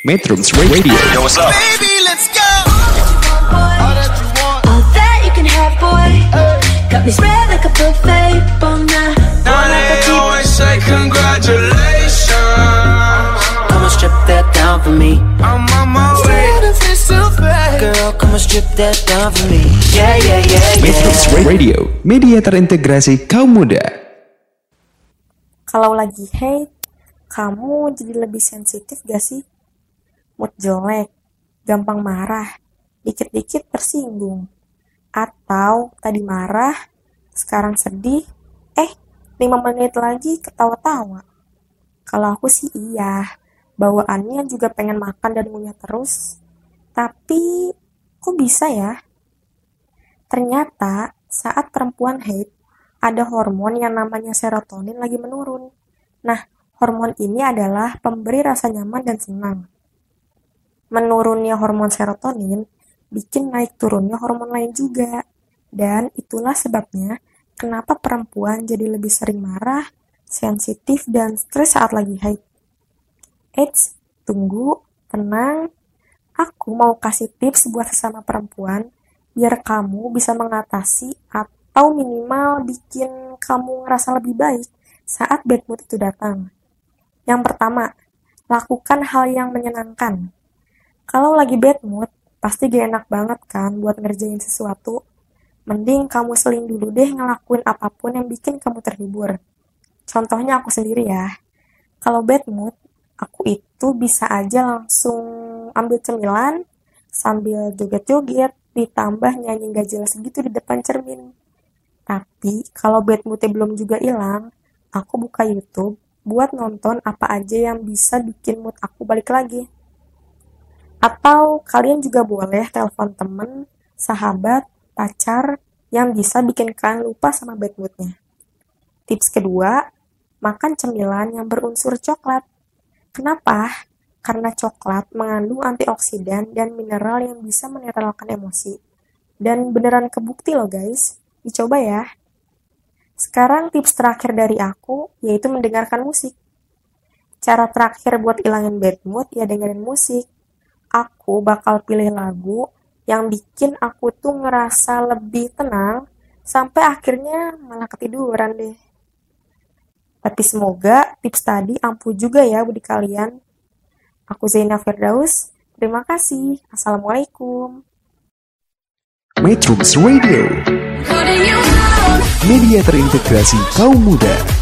Metrums Radio Yo, what's up? Baby, let's go. All that you can have, boy. Got me spread like a buffet, bon. Now they always say congratulations. Come and strip that down for me. I'm on my way. Girl, come and strip that down for me. Yeah, yeah, yeah, Metrums yeah. Radio Media terintegrasi kaum muda Kalau lagi hate, kamu jadi lebih sensitif gak sih? Mood jelek, gampang marah, dikit-dikit tersinggung. Atau tadi marah, sekarang sedih, eh 5 menit lagi ketawa-tawa. Kalau aku sih iya, bawaannya juga pengen makan dan ngunyah terus. Tapi, kok bisa ya? Ternyata, saat perempuan hate, ada hormon yang namanya serotonin lagi menurun. Nah, hormon ini adalah pemberi rasa nyaman dan senang. Menurunnya hormon serotonin bikin naik turunnya hormon lain juga. Dan itulah sebabnya kenapa perempuan jadi lebih sering marah, sensitif, dan stres saat lagi haid. Eits, tunggu, tenang. Aku mau kasih tips buat sesama perempuan biar kamu bisa mengatasi atau minimal bikin kamu ngerasa lebih baik saat bad mood itu datang. Yang pertama, lakukan hal yang menyenangkan. Kalau lagi bad mood, pasti gak enak banget kan buat ngerjain sesuatu. Mending kamu seling dulu deh ngelakuin apa pun yang bikin kamu terhibur. Contohnya aku sendiri ya. Kalau bad mood, aku itu bisa aja langsung ambil cemilan sambil joget-joget ditambah nyanyi gak jelas gitu di depan cermin. Tapi kalau bad moodnya belum juga hilang, aku buka YouTube buat nonton apa aja yang bisa bikin mood aku balik lagi. Atau kalian juga boleh telepon temen, sahabat, pacar yang bisa bikin kalian lupa sama bad moodnya. Tips kedua, makan cemilan yang berunsur coklat. Kenapa? Karena coklat mengandung antioksidan dan mineral yang bisa menetralkan emosi. Dan beneran kebukti loh guys, dicoba ya. Sekarang tips terakhir dari aku, yaitu mendengarkan musik. Cara terakhir buat ilangin bad mood, ya dengerin musik. Aku bakal pilih lagu yang bikin aku tuh ngerasa lebih tenang, sampai akhirnya malah ketiduran deh. Tapi semoga tips tadi ampuh juga ya budi kalian. Aku Zainal Firdaus, terima kasih. Assalamualaikum. Metrums Radio. Media terintegrasi kaum muda